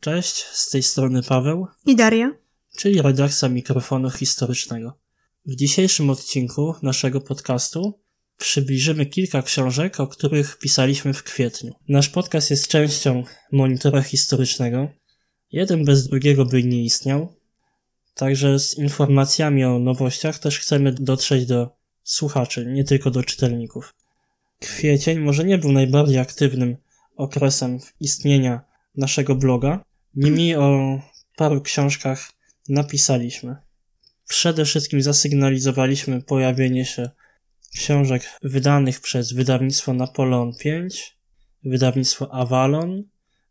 Cześć, z tej strony Paweł, I Daria. czyli redakcja mikrofonu historycznego. W dzisiejszym odcinku naszego podcastu przybliżymy kilka książek, o których pisaliśmy w kwietniu. Nasz podcast jest częścią monitora historycznego. Jeden bez drugiego by nie istniał. Także z informacjami o nowościach też chcemy dotrzeć do słuchaczy, nie tylko do czytelników. Kwiecień może nie był najbardziej aktywnym okresem istnienia naszego bloga. Niemniej o paru książkach napisaliśmy. Przede wszystkim zasygnalizowaliśmy pojawienie się książek wydanych przez wydawnictwo Napoleon V, wydawnictwo Avalon,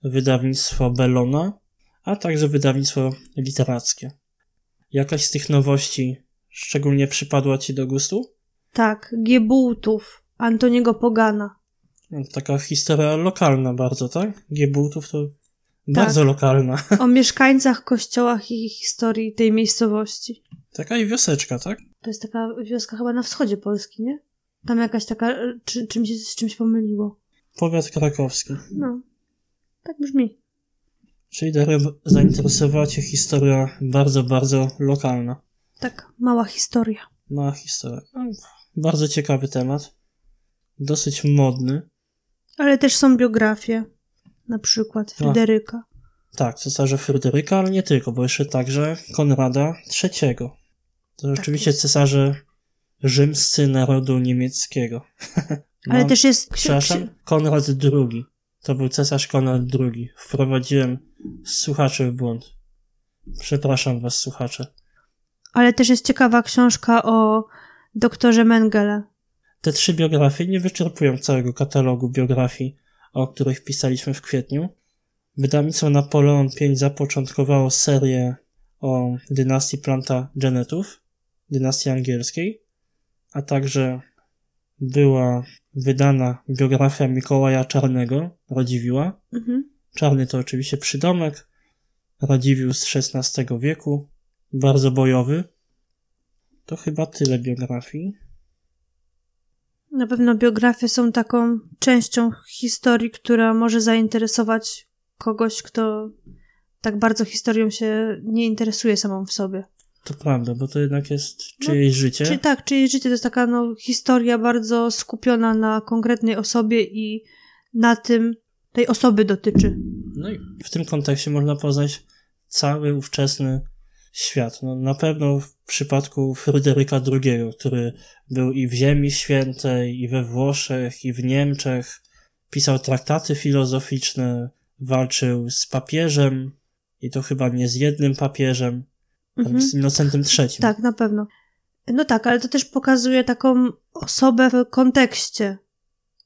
wydawnictwo Bellona, a także wydawnictwo literackie. Jakaś z tych nowości szczególnie przypadła Ci do gustu? Tak, Giebultów, Antoniego Pogana. No, Taka historia lokalna bardzo, tak? Giebultów to bardzo lokalna. O mieszkańcach, kościołach i historii tej miejscowości. Taka i wioseczka, tak? To jest taka wioska chyba na wschodzie Polski, nie? Tam jakaś taka, czy, czym się z czymś pomyliło. Powiat krakowski. No, tak brzmi. Czyli Daria, zainteresowała Cię historia bardzo, bardzo lokalna. Tak, mała historia. Mała historia. No, Bardzo ciekawy temat. Dosyć modny. Ale też są biografie. Na przykład Fryderyka. Tak, cesarza Fryderyka, ale nie tylko, bo jeszcze także Konrada III. To rzeczywiście cesarze rzymscy narodu niemieckiego. Ale Mam- też jest... Przepraszam, Konrad II. To był cesarz Konrad II. Wprowadziłem słuchaczy w błąd. Przepraszam was, słuchacze. Ale też jest ciekawa książka o doktorze Mengele. Te trzy biografie nie wyczerpują całego katalogu biografii, o których pisaliśmy w kwietniu. Wydawnictwo Napoleon V zapoczątkowało serię o dynastii Plantagenetów, dynastii angielskiej, a także była wydana biografia Mikołaja Czarnego, Radziwiła. Mhm. Czarny to oczywiście przydomek, Radziwiłł z XVI wieku, bardzo bojowy. To chyba tyle biografii. Na pewno biografie są taką częścią historii, która może zainteresować kogoś, kto tak bardzo historią się nie interesuje samą w sobie. To prawda, bo to jednak jest czyjeś życie. Czyli tak, czyjeś życie to jest taka no, historia bardzo skupiona na konkretnej osobie i na tym tej osoby dotyczy. No i w tym kontekście można poznać cały ówczesny świat. No, na pewno w przypadku Fryderyka II, który był i w Ziemi Świętej, i we Włoszech, i w Niemczech, pisał traktaty filozoficzne, walczył z papieżem, i to chyba nie z jednym papieżem, Mhm. z Innocentym III. Tak, na pewno. No tak, ale to też pokazuje taką osobę w kontekście.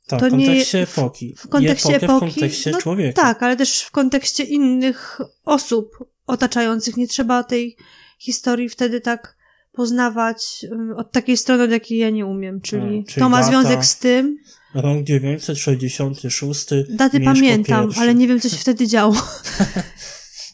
tak to w nie- kontekście w- epoki. w kontekście I epokę epoki, w kontekście no człowieka. Tak, ale też w kontekście innych osób otaczających. Nie trzeba tej historii wtedy tak poznawać od takiej strony, od jakiej ja nie umiem. Czyli, A, czyli to ma data. związek z tym. Rok 966. Daty pamiętam, pierwszy. ale nie wiem, co się wtedy działo.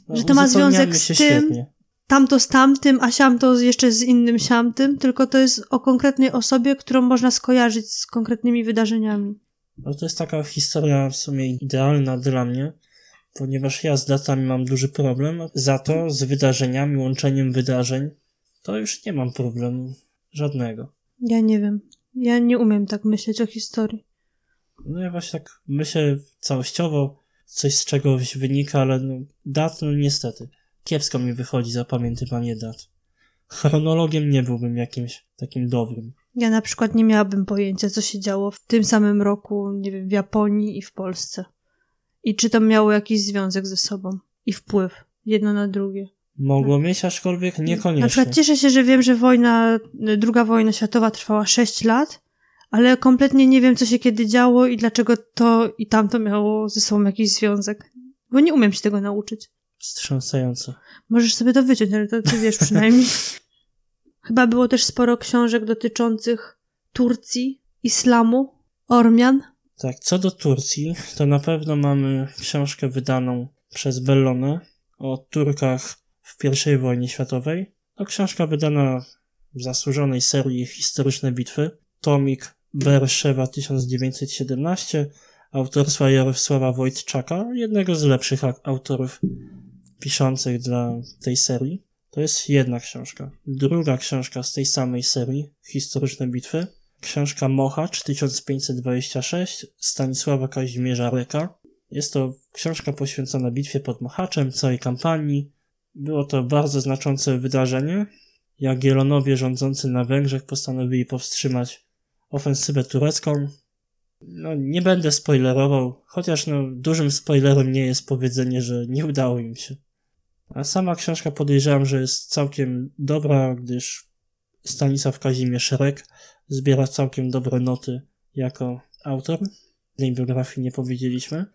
No, że to ma związek z tym, Świetnie. Tamto z tamtym, a siamto jeszcze z innym siamtym, tylko to jest o konkretnej osobie, którą można skojarzyć z konkretnymi wydarzeniami. No to jest taka historia w sumie idealna dla mnie, ponieważ ja z datami mam duży problem, za to z wydarzeniami, łączeniem wydarzeń, to już nie mam problemu żadnego. Ja nie wiem. Ja nie umiem tak myśleć o historii. No ja właśnie tak myślę całościowo, coś z czegoś wynika, ale no, dat, no niestety, kiepsko mi wychodzi zapamiętywanie dat. Chronologiem nie byłbym jakimś takim dobrym. Ja na przykład nie miałabym pojęcia, co się działo w tym samym roku, nie wiem, w Japonii i w Polsce. I czy to miało jakiś związek ze sobą i wpływ jedno na drugie. Mogło mieć, aczkolwiek Na niekoniecznie. przykład cieszę się, że wiem, że wojna, druga wojna światowa trwała 6 lat, ale kompletnie nie wiem, co się kiedy działo i dlaczego to i tamto miało ze sobą jakiś związek. Bo nie umiem się tego nauczyć. Wstrząsające. Możesz sobie to wyciąć, ale to ty wiesz przynajmniej. Chyba było też sporo książek dotyczących Turcji, islamu, Ormian. Tak, co do Turcji, to na pewno mamy książkę wydaną przez Bellone o Turkach w I wojnie światowej. To książka wydana w zasłużonej serii Historyczne bitwy. Tomik Berszewa 1917 autorstwa Jarosława Wojtczaka, jednego z lepszych autorów piszących dla tej serii. To jest jedna książka. Druga książka z tej samej serii, Historyczne bitwy, książka Mochacz 1526 Stanisława Kazimierza Ryka. Jest to książka poświęcona bitwie pod Mochaczem, całej kampanii. Było to bardzo znaczące wydarzenie. Jagiellonowie rządzący na Węgrzech postanowili powstrzymać ofensywę turecką. No, nie będę spoilerował, chociaż no, dużym spoilerem nie jest powiedzenie, że nie udało im się. A sama książka podejrzewam, że jest całkiem dobra, gdyż Stanisław Kazimierz Rek zbiera całkiem dobre noty jako autor. Tej biografii nie powiedzieliśmy.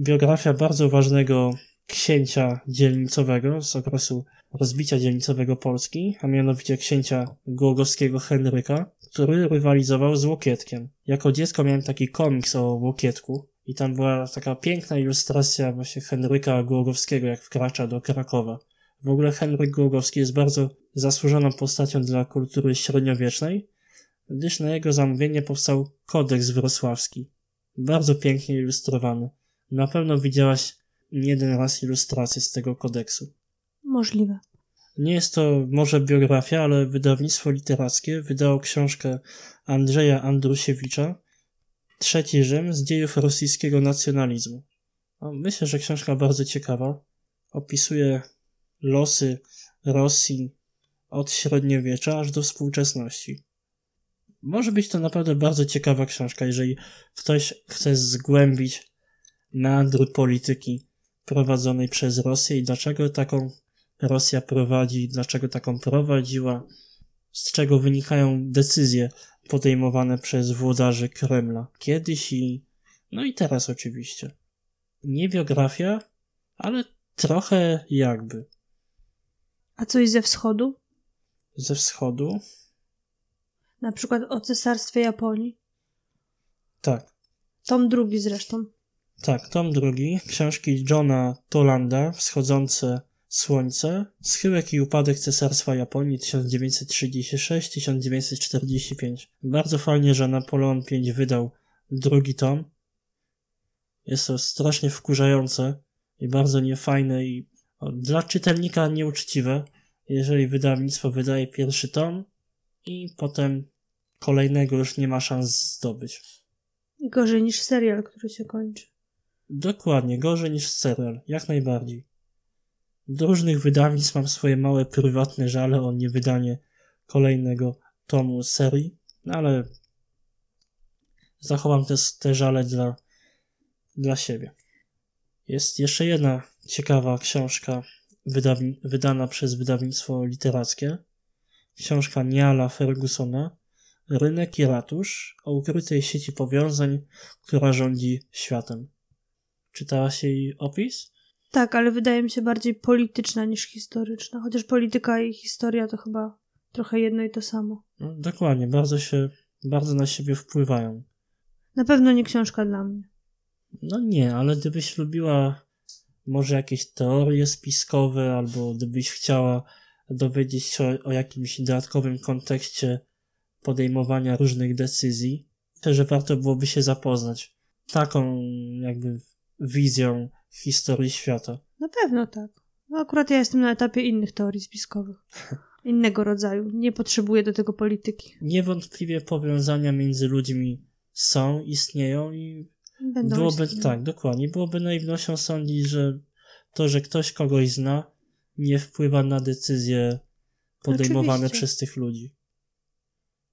Biografia bardzo ważnego księcia dzielnicowego z okresu rozbicia dzielnicowego Polski, a mianowicie księcia Głogowskiego Henryka, który rywalizował z Łokietkiem. Jako dziecko miałem taki komiks o Łokietku i tam była taka piękna ilustracja właśnie Henryka Głogowskiego, jak wkracza do Krakowa. W ogóle Henryk Głogowski jest bardzo zasłużoną postacią dla kultury średniowiecznej, gdyż na jego zamówienie powstał kodeks wrocławski. Bardzo pięknie ilustrowany. Na pewno widziałaś nie jeden raz ilustrację z tego kodeksu. Możliwe. Nie jest to może biografia, ale wydawnictwo literackie wydało książkę Andrzeja Andrusiewicza Trzeci Rzym z dziejów rosyjskiego nacjonalizmu. No, myślę, że książka bardzo ciekawa. Opisuje losy Rosji od średniowiecza aż do współczesności. Może być to naprawdę bardzo ciekawa książka, jeżeli ktoś chce zgłębić meandry polityki prowadzonej przez Rosję i dlaczego taką Rosja prowadzi, dlaczego taką prowadziła, z czego wynikają decyzje podejmowane przez włodarzy Kremla kiedyś i no i teraz oczywiście. Nie biografia, ale trochę jakby. A coś ze wschodu? Ze wschodu? Na przykład o cesarstwie Japonii? Tak. Tom drugi zresztą. Tak, tom drugi. Książki Johna Tolanda, Wschodzące Słońce, Schyłek i upadek Cesarstwa Japonii 1936-1945. Bardzo fajnie, że Napoleon V wydał drugi tom. Jest to strasznie wkurzające i bardzo niefajne i dla czytelnika nieuczciwe, jeżeli wydawnictwo wydaje pierwszy tom i potem kolejnego już nie ma szans zdobyć. Gorzej niż serial, który się kończy. Dokładnie, gorzej niż serial, jak najbardziej. Do różnych wydawnictw mam swoje małe prywatne żale o niewydanie kolejnego tomu serii, no ale zachowam te, te żale dla, dla siebie. Jest jeszcze jedna ciekawa książka wydawi- wydana przez wydawnictwo literackie. Książka Niala Fergusona Rynek i ratusz o ukrytej sieci powiązań, która rządzi światem. Czytałaś jej opis? Tak, ale wydaje mi się bardziej polityczna niż historyczna, chociaż polityka i historia to chyba trochę jedno i to samo. No, dokładnie, bardzo się, bardzo na siebie wpływają. Na pewno nie książka dla mnie. No nie, ale gdybyś lubiła może jakieś teorie spiskowe, albo gdybyś chciała dowiedzieć się o, o jakimś dodatkowym kontekście podejmowania różnych decyzji, że warto byłoby się zapoznać taką jakby wizją historii świata. Na pewno tak. No akurat ja jestem na etapie innych teorii spiskowych. Innego rodzaju. Nie potrzebuję do tego polityki. Niewątpliwie powiązania między ludźmi są, istnieją i Będą byłoby, istnieć. tak, dokładnie, byłoby naiwnością sądzić, że to, że ktoś kogoś zna, nie wpływa na decyzje podejmowane Oczywiście. przez tych ludzi.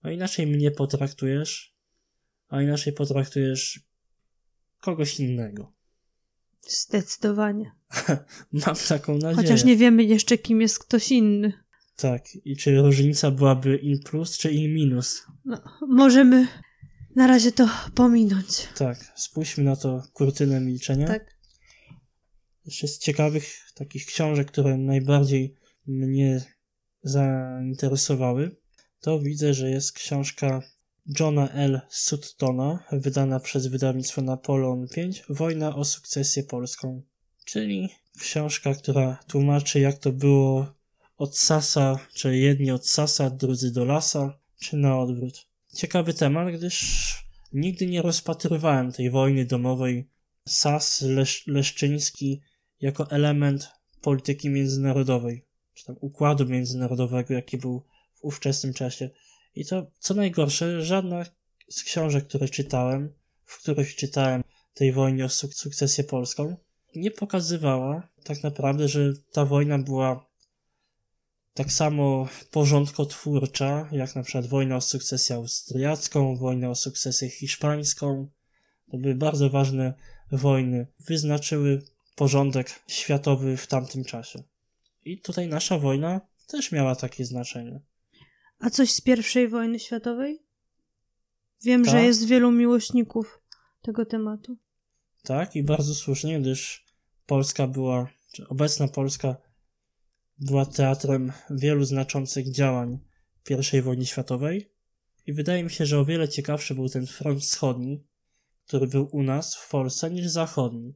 A inaczej mnie potraktujesz, a inaczej potraktujesz kogoś innego. Zdecydowanie. Mam taką nadzieję. Chociaż nie wiemy jeszcze, kim jest ktoś inny. Tak, i czy różnica byłaby in plus, czy in minus? No, możemy na razie to pominąć. Tak, spójrzmy na to kurtynę milczenia. Tak. Jeszcze z ciekawych takich książek, które najbardziej mnie zainteresowały, to widzę, że jest książka Johna L. Suttona, wydana przez wydawnictwo Napoleon V, Wojna o sukcesję polską. Czyli książka, która tłumaczy, jak to było od Sasa, czy jedni od Sasa, drudzy do Lasa, czy na odwrót. Ciekawy temat, gdyż nigdy nie rozpatrywałem tej wojny domowej Sas Lesz Leszczyński jako element polityki międzynarodowej, czy tam układu międzynarodowego, jaki był w ówczesnym czasie. I to, co najgorsze, żadna z książek, które czytałem, w których czytałem tej wojnie o suk sukcesję polską, nie pokazywała tak naprawdę, że ta wojna była tak samo porządkotwórcza, jak na przykład wojna o sukcesję austriacką, wojna o sukcesję hiszpańską. To były bardzo ważne wojny. Wyznaczyły porządek światowy w tamtym czasie. I tutaj nasza wojna też miała takie znaczenie. A coś z pierwszej wojny światowej? Wiem, Tak. że jest wielu miłośników tego tematu. Tak, i bardzo słusznie, gdyż Polska była, czy obecna Polska była teatrem wielu znaczących działań I wojny światowej. I wydaje mi się, że o wiele ciekawszy był ten front wschodni, który był u nas w Polsce, niż zachodni.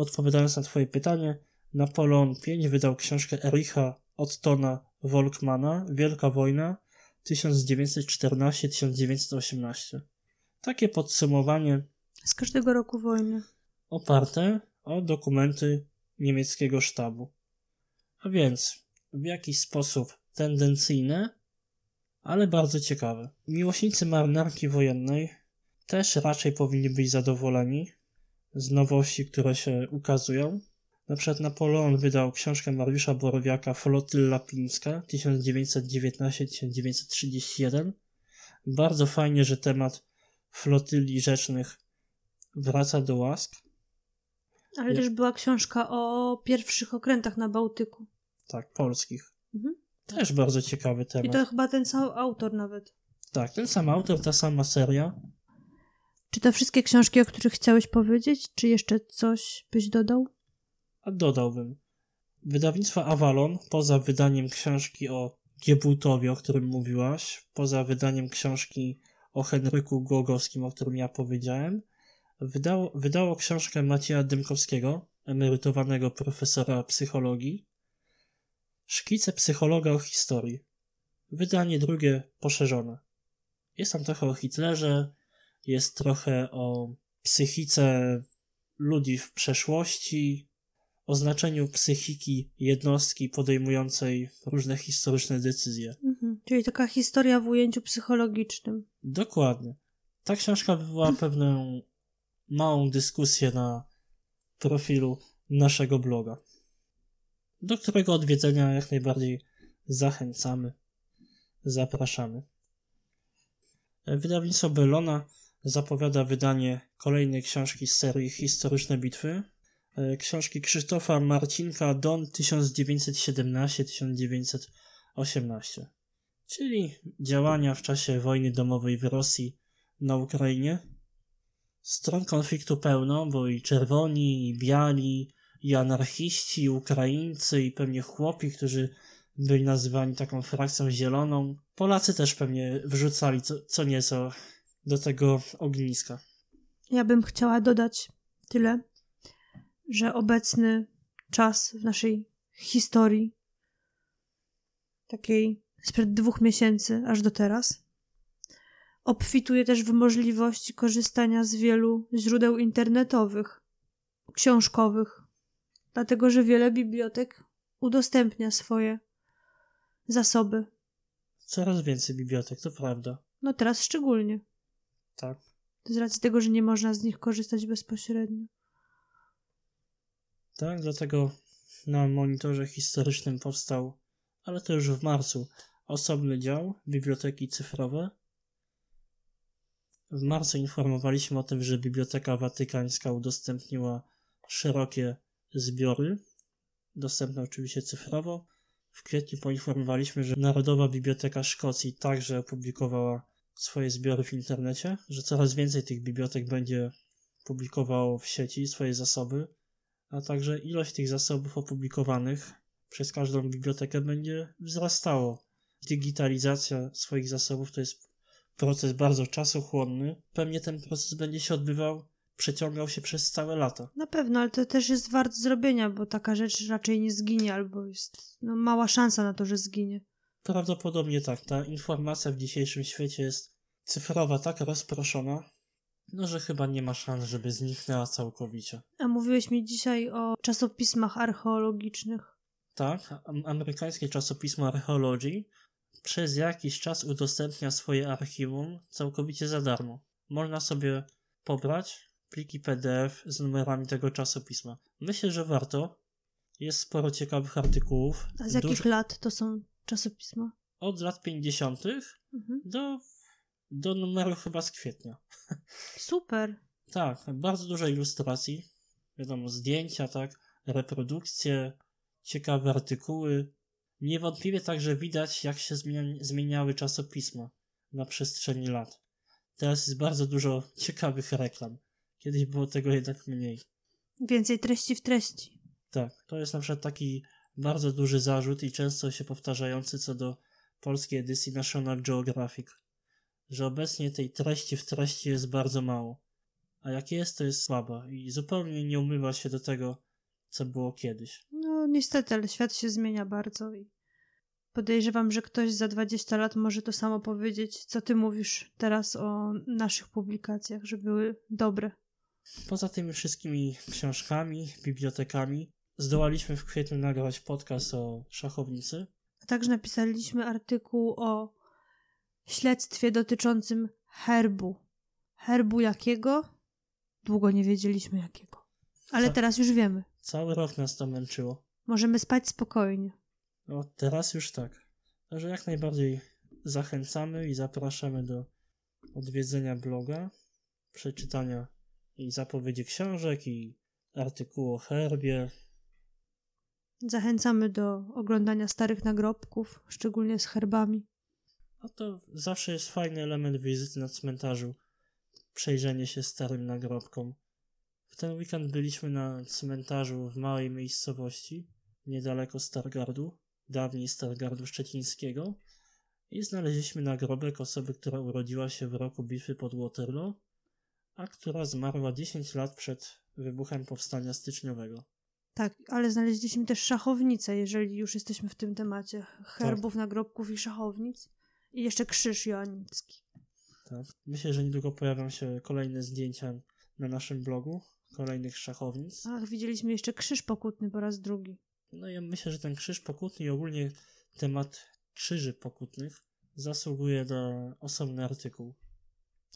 Odpowiadając na Twoje pytanie, Napoleon V wydał książkę Ericha Ottona Volkmana Wielka Wojna 1914-1918. Takie podsumowanie Z każdego roku wojny. oparte o dokumenty niemieckiego sztabu. A więc w jakiś sposób tendencyjne, ale bardzo ciekawe. Miłośnicy marynarki wojennej też raczej powinni być zadowoleni z nowości, które się ukazują. Na przykład Napoleon wydał książkę Mariusza Borowiaka Flotylla Pińska 1919-1931. Bardzo fajnie, że temat flotyli rzecznych wraca do łask. Ale Ja- też była książka o pierwszych okrętach na Bałtyku. Tak, polskich. Mhm. Też bardzo ciekawy I temat. to chyba ten sam autor nawet. Tak, ten sam autor, ta sama seria. Czy to wszystkie książki, o których chciałeś powiedzieć, czy jeszcze coś byś dodał? A dodałbym. Wydawnictwo Avalon, poza wydaniem książki o Giebutowie, o którym mówiłaś, poza wydaniem książki o Henryku Głogowskim, o którym ja powiedziałem, wydało, wydało książkę Macieja Dymkowskiego, emerytowanego profesora psychologii, Szkice psychologa o historii. Wydanie drugie poszerzone. Jest tam trochę o Hitlerze, jest trochę o psychice ludzi w przeszłości, o znaczeniu psychiki jednostki podejmującej różne historyczne decyzje. Mhm. Czyli taka historia w ujęciu psychologicznym. Dokładnie. Ta książka wywołała pewną małą dyskusję na profilu naszego bloga, do którego odwiedzenia jak najbardziej zachęcamy, zapraszamy. Wydawnictwo Bellona zapowiada wydanie kolejnej książki z serii Historyczne Bitwy. E, Książki Krzysztofa Marcinka Don 1917-1918, czyli działania w czasie wojny domowej w Rosji na Ukrainie. Stron konfliktu pełno, bo i czerwoni, i biali, i anarchiści, i Ukraińcy, i pewnie chłopi, którzy byli nazywani taką frakcją zieloną. Polacy też pewnie wrzucali co, co nieco do tego ogniska. Ja bym chciała dodać tyle, że obecny czas w naszej historii, takiej sprzed dwóch miesięcy aż do teraz, obfituje też w możliwości korzystania z wielu źródeł internetowych, książkowych, dlatego że wiele bibliotek udostępnia swoje zasoby. Coraz więcej bibliotek, to prawda. No teraz szczególnie, Tak. z racji tego, że nie można z nich korzystać bezpośrednio. Tak, dlatego na monitorze historycznym powstał, ale to już w marcu, osobny dział Biblioteki Cyfrowe. W marcu informowaliśmy o tym, że Biblioteka Watykańska udostępniła szerokie zbiory, dostępne oczywiście cyfrowo. W kwietniu poinformowaliśmy, że Narodowa Biblioteka Szkocji także opublikowała swoje zbiory w internecie, że coraz więcej tych bibliotek będzie publikowało w sieci swoje zasoby, a także ilość tych zasobów opublikowanych przez każdą bibliotekę będzie wzrastało. Digitalizacja swoich zasobów to jest proces bardzo czasochłonny. Pewnie ten proces będzie się odbywał, przeciągał się przez całe lata. Na pewno, ale to też jest wart zrobienia, bo taka rzecz raczej nie zginie, albo jest no, mała szansa na to, że zginie. Prawdopodobnie tak. Ta informacja w dzisiejszym świecie jest cyfrowa, tak rozproszona, No, że chyba nie ma szans, żeby zniknęła całkowicie. A mówiłeś mi dzisiaj o czasopismach archeologicznych. Tak, am- amerykańskie czasopismo Archaeology przez jakiś czas udostępnia swoje archiwum całkowicie za darmo. Można sobie pobrać pliki PDF z numerami tego czasopisma. Myślę, że warto. Jest sporo ciekawych artykułów. A z jakich Dużo- lat to są czasopisma? Od lat 50. Mhm. do, do numeru chyba z kwietnia. Super. Tak, bardzo dużo ilustracji. Wiadomo, zdjęcia, tak, reprodukcje, ciekawe artykuły. Niewątpliwie także widać, jak się zmienia, zmieniały czasopisma na przestrzeni lat. Teraz jest bardzo dużo ciekawych reklam. Kiedyś było tego jednak mniej. Więcej treści w treści. Tak, to jest na przykład taki bardzo duży zarzut i często się powtarzający co do polskiej edycji National Geographic, że obecnie tej treści w treści jest bardzo mało, a jak jest, to jest słaba i zupełnie nie umywa się do tego, co było kiedyś. No niestety, ale świat się zmienia bardzo i podejrzewam, że ktoś za 20 lat może to samo powiedzieć, co ty mówisz teraz o naszych publikacjach, że były dobre. Poza tymi wszystkimi książkami, bibliotekami, zdołaliśmy w kwietniu nagrać podcast o szachownicy. A także napisaliśmy artykuł o śledztwie dotyczącym herbu. Herbu jakiego? Długo nie wiedzieliśmy jakiego. Ale Co? teraz już wiemy. Cały rok nas to męczyło. Możemy spać spokojnie. No, teraz już tak. Także jak najbardziej zachęcamy i zapraszamy do odwiedzenia bloga, przeczytania i zapowiedzi książek i artykułu o herbie. Zachęcamy do oglądania starych nagrobków, szczególnie z herbami. No to zawsze jest fajny element wizyty na cmentarzu. Przejrzenie się starym nagrobkom. W ten weekend byliśmy na cmentarzu w małej miejscowości, niedaleko Stargardu, dawniej Stargardu Szczecińskiego i znaleźliśmy nagrobek osoby, która urodziła się w roku bitwy pod Waterloo, a która zmarła 10 lat przed wybuchem powstania styczniowego. Tak, ale znaleźliśmy też szachownicę, jeżeli już jesteśmy w tym temacie. Herbów, nagrobków i szachownic. I jeszcze krzyż joannicki. Tak. Myślę, że niedługo pojawią się kolejne zdjęcia na naszym blogu, kolejnych szachownic. Ach, widzieliśmy jeszcze krzyż pokutny po raz drugi. No ja myślę, że ten krzyż pokutny i ogólnie temat krzyży pokutnych zasługuje na osobny artykuł.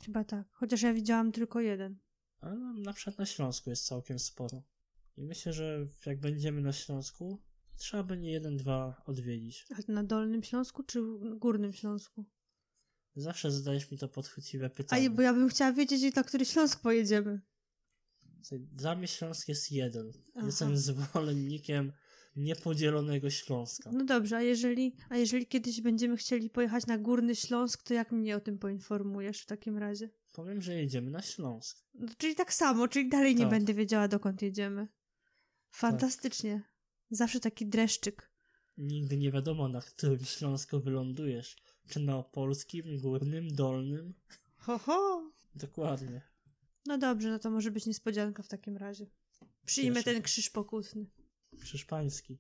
Chyba tak. Chociaż ja widziałam tylko jeden. Ale na przykład na Śląsku jest całkiem sporo. I myślę, że jak będziemy na Śląsku, trzeba będzie jeden, dwa odwiedzić. A na Dolnym Śląsku czy Górnym Śląsku? Zawsze zadajesz mi to podchwytliwe A pytanie. je, bo ja bym chciała wiedzieć, na który Śląsk pojedziemy. Dla mnie Śląsk jest jeden. Aha. Jestem zwolennikiem niepodzielonego Śląska. No dobrze, a jeżeli, a jeżeli kiedyś będziemy chcieli pojechać na Górny Śląsk, to jak mnie o tym poinformujesz w takim razie? Powiem, że jedziemy na Śląsk. No, czyli tak samo, czyli dalej nie Tak. będę wiedziała, dokąd jedziemy. Fantastycznie. Zawsze taki dreszczyk. Nigdy nie wiadomo, na którym Śląsku wylądujesz. Czy na opolskim, górnym, dolnym? Ho, ho. Dokładnie. No dobrze, no to może być niespodzianka w takim razie. Przyjmę ten krzyż pokutny. Krzyż Pański.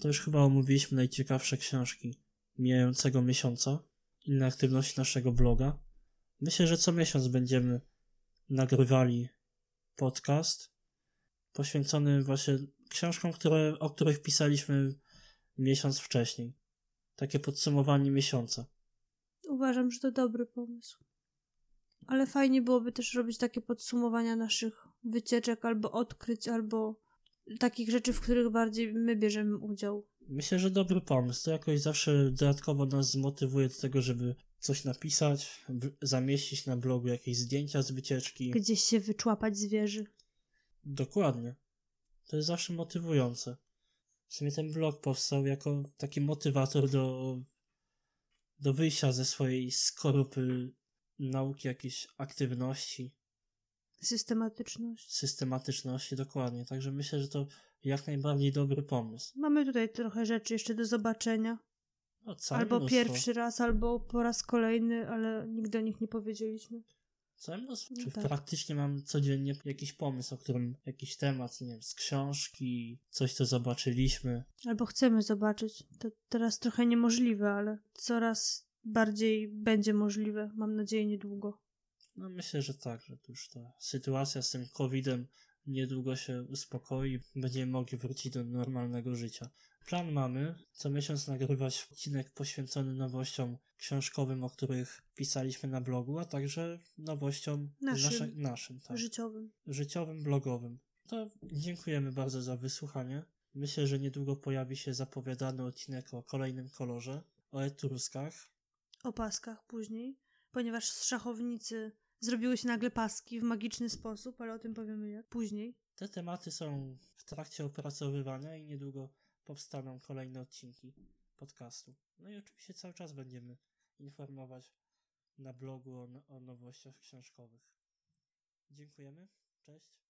To już chyba omówiliśmy najciekawsze książki mijającego miesiąca. Inne aktywności naszego bloga. Myślę, że co miesiąc będziemy nagrywali podcast poświęcony właśnie książkom, które, o których pisaliśmy miesiąc wcześniej. Takie podsumowanie miesiąca. Uważam, że to dobry pomysł. Ale fajnie byłoby też robić takie podsumowania naszych wycieczek albo odkryć, albo takich rzeczy, w których bardziej my bierzemy udział. Myślę, że dobry pomysł. To jakoś zawsze dodatkowo nas zmotywuje do tego, żeby coś napisać, zamieścić na blogu jakieś zdjęcia z wycieczki. Gdzieś się wyczłapać z wieży. Dokładnie. To jest zawsze motywujące. W sumie ten blog powstał jako taki motywator do, do wyjścia ze swojej skorupy nauki, jakiejś aktywności, Systematyczność. systematyczności, dokładnie. Także myślę, że to jak najbardziej dobry pomysł. Mamy tutaj trochę rzeczy jeszcze do zobaczenia. No, albo mnóstwo. pierwszy raz, albo po raz kolejny, ale nigdy o nich nie powiedzieliśmy. Całe mnóstwo. No Czy tak. praktycznie mam codziennie jakiś pomysł, o którym jakiś temat, nie wiem, z książki, coś co zobaczyliśmy. Albo chcemy zobaczyć. To teraz trochę niemożliwe, ale coraz bardziej będzie możliwe. Mam nadzieję niedługo. No myślę, że tak, że tu już ta sytuacja z tym COVID-em niedługo się uspokoi, będziemy mogli wrócić do normalnego życia. Plan mamy co miesiąc nagrywać odcinek poświęcony nowościom książkowym, o których pisaliśmy na blogu, a także nowościom Naszym. nasze- naszym tak, Życiowym. życiowym, blogowym. To dziękujemy bardzo za wysłuchanie. Myślę, że niedługo pojawi się zapowiadany odcinek o kolejnym kolorze, o etruskach. O paskach później, ponieważ z szachownicy zrobiły się nagle paski w magiczny sposób, ale o tym powiemy jak później. Te tematy są w trakcie opracowywania i niedługo powstaną kolejne odcinki podcastu. No i oczywiście cały czas będziemy informować na blogu o, o nowościach książkowych. Dziękujemy. Cześć.